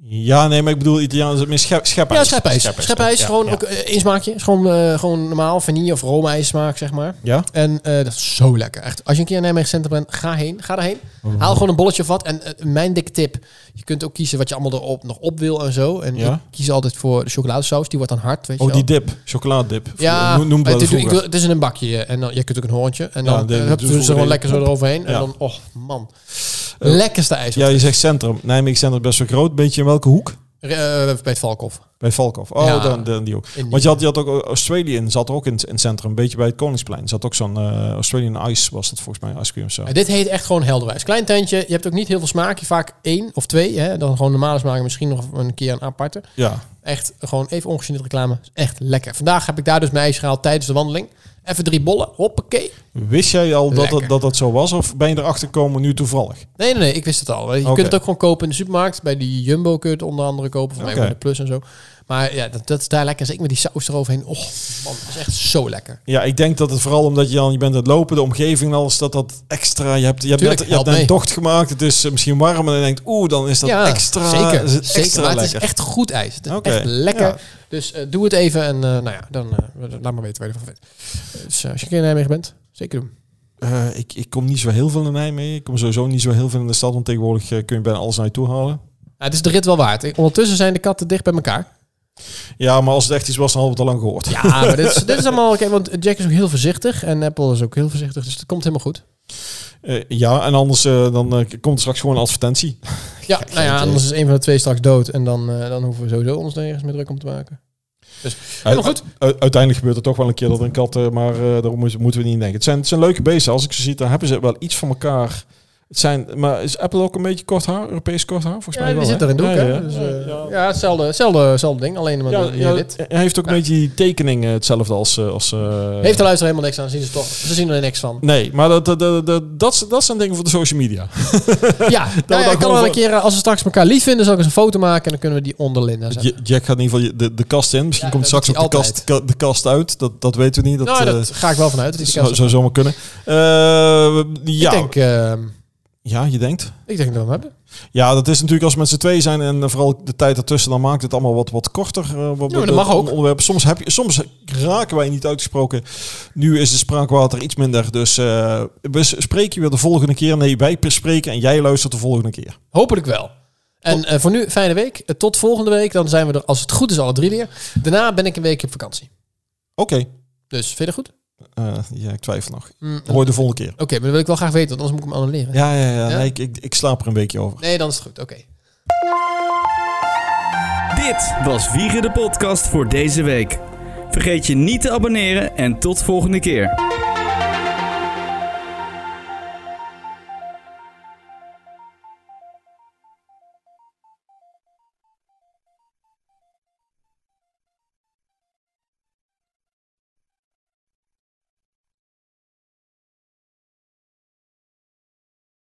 Ja, nee, maar ik bedoel Italiaans, meer schep, schepijs. Ja, schepijs. Schepijs, ja, gewoon ja. ook eh, één smaakje. Is gewoon, eh, gewoon normaal vanille of roomijs smaak, zeg maar. Ja? En eh, dat is zo lekker. Echt. Als je een keer in Nijmegen Centrum bent, ga heen. Ga daarheen. Haal gewoon een bolletje of wat. En eh, mijn dikke tip. Je kunt ook kiezen wat je allemaal erop nog op wil en zo. En Ja. ik kies altijd voor de chocoladesaus. Die wordt dan hard, weet je Oh, wel. die dip, chocoladedip. Ja, Noem- dat het, ik het is in een bakje. En dan, je kunt ook een hoorntje. En Ja, dan eh, de doen ze vroeger gewoon lekker zo eroverheen. En Ja. dan, oh man. Eh, Lekkerste ijs. Ja, je zegt centrum. Nijmegen Centrum is best wel groot. Beetje in welke hoek? Eh, bij het Valkhof. Bij Valkhof. Oh, Ja. dan, dan die ook. Want je had, je had ook Australië in, zat er ook in, het- in het centrum. Een beetje bij het Koningsplein. Zat ook zo'n eh, Australian Ice, was dat volgens mij, ice cream of zo. Dit heet echt gewoon helderwijs. Klein tentje. Je hebt ook niet heel veel smaak. Je vaak één of twee. Hè? Dan gewoon normale smaken. Misschien nog een keer een aparte. Ja. Echt gewoon even ongegeneerd reclame. Echt lekker. Vandaag heb ik daar dus mijn ijs gehaald tijdens de wandeling. Even drie bollen. Hoppakee. Wist jij al dat dat, dat dat zo was? Of ben je erachter gekomen nu toevallig? Nee, nee, nee. Ik wist het al. Je kunt het ook gewoon kopen in de supermarkt. Bij die Jumbo kun je het onder andere kopen. Voor mij bij de Plus en zo. Maar ja, dat, dat is daar lekker. Zeker met die saus eroverheen. Oh, man. Dat is echt zo lekker. Ja, ik denk dat het vooral omdat je, dan, je bent aan het lopen, de omgeving en alles, dat dat extra... Je hebt, je hebt Tuurlijk, net, je hebt net mee. tocht gemaakt, het is eh, misschien warm en je denkt, oeh, dan is dat ja, extra, zeker. is het zeker. extra het lekker. is echt goed ijs. Het is echt lekker. Ja. Dus eh, doe het even en eh, nou ja, dan laat maar weten waar je ervan vindt. Dus als je een keer in Nijmegen bent, zeker doen. Ik, ik kom niet zo heel veel in Nijmegen. Ik kom sowieso niet zo heel veel in de stad, want tegenwoordig kun je bijna alles naar je toe halen. Ja, het is de rit wel waard. Ondertussen zijn de katten dicht bij elkaar. Ja, maar als het echt iets was, dan hadden we het al lang gehoord. Ja, maar dit is, dit is allemaal... Kijk, want Jack is ook heel voorzichtig en Apple is ook heel voorzichtig. Dus het komt helemaal goed. Eh, ja, en anders eh, dan eh, komt er straks gewoon een advertentie. Ja, nou ja, anders is een van de twee straks dood. En dan, dan hoeven we sowieso ons nergens meer druk om te maken. Dus helemaal goed. Uiteindelijk gebeurt er toch wel een keer dat een kat, maar eh, daar moeten, we niet in denken. Het zijn, het zijn leuke beesten. Als ik ze zie, dan hebben ze wel iets van elkaar. Het zijn, maar is Apple ook een beetje kort haar? Europees kort haar? Volgens Ja, mij die wel. zit hè? er in doek, ja, hè? Dus, ja, eh, ja. hetzelfde, hetzelfde, hetzelfde ding. Alleen maar Ja, wit. hij heeft ook een beetje die tekening hetzelfde als... eh, als eh, Heeft de luisteraar helemaal niks aan. Zien ze toch? Ze zien er niks van. Nee, maar dat, dat, dat, dat, dat, dat zijn dingen voor de social media. Ja, nou ja, dan ik kan wel een keer, als we straks elkaar lief vinden, zal ik eens een foto maken en dan kunnen we die onder Linda zetten. J- Jack gaat in ieder geval je- de, de kast in. Misschien Ja, komt straks ook de kast, ka- de kast uit. Dat, dat weten we niet. Dat, nou, dat ga ik wel vanuit. Dat die zou, zomaar kunnen. Eh, ja. Ik denk, ja, je denkt. ik denk dat we hem hebben. Ja, dat is natuurlijk als z'n twee zijn en eh, vooral de tijd ertussen, dan maakt het allemaal wat, wat korter. eh, wat, maar dat mag ook. Onderwerp. Soms, heb je, soms raken wij niet uitgesproken. Nu is de spraakwater iets minder. Dus eh, we spreken je weer de volgende keer. Nee, wij spreken en jij luistert de volgende keer. Hopelijk wel. En voor nu, fijne week. Tot volgende week. Dan zijn we er, als het goed is, alle drie weer. Daarna ben ik een week op vakantie. Oké. Dus, vind je dat goed? Eh, ja, ik twijfel nog. Mm, Hoor je de volgende keer. Oké, maar dat wil ik wel graag weten, want anders moet ik hem annuleren. Ja, ja, ja. Ja? Nee, ik, ik, ik slaap er een weekje over. Nee, dan is het goed. Oké. Dit was Wiegen de podcast voor deze week. Vergeet je niet te abonneren en tot volgende keer.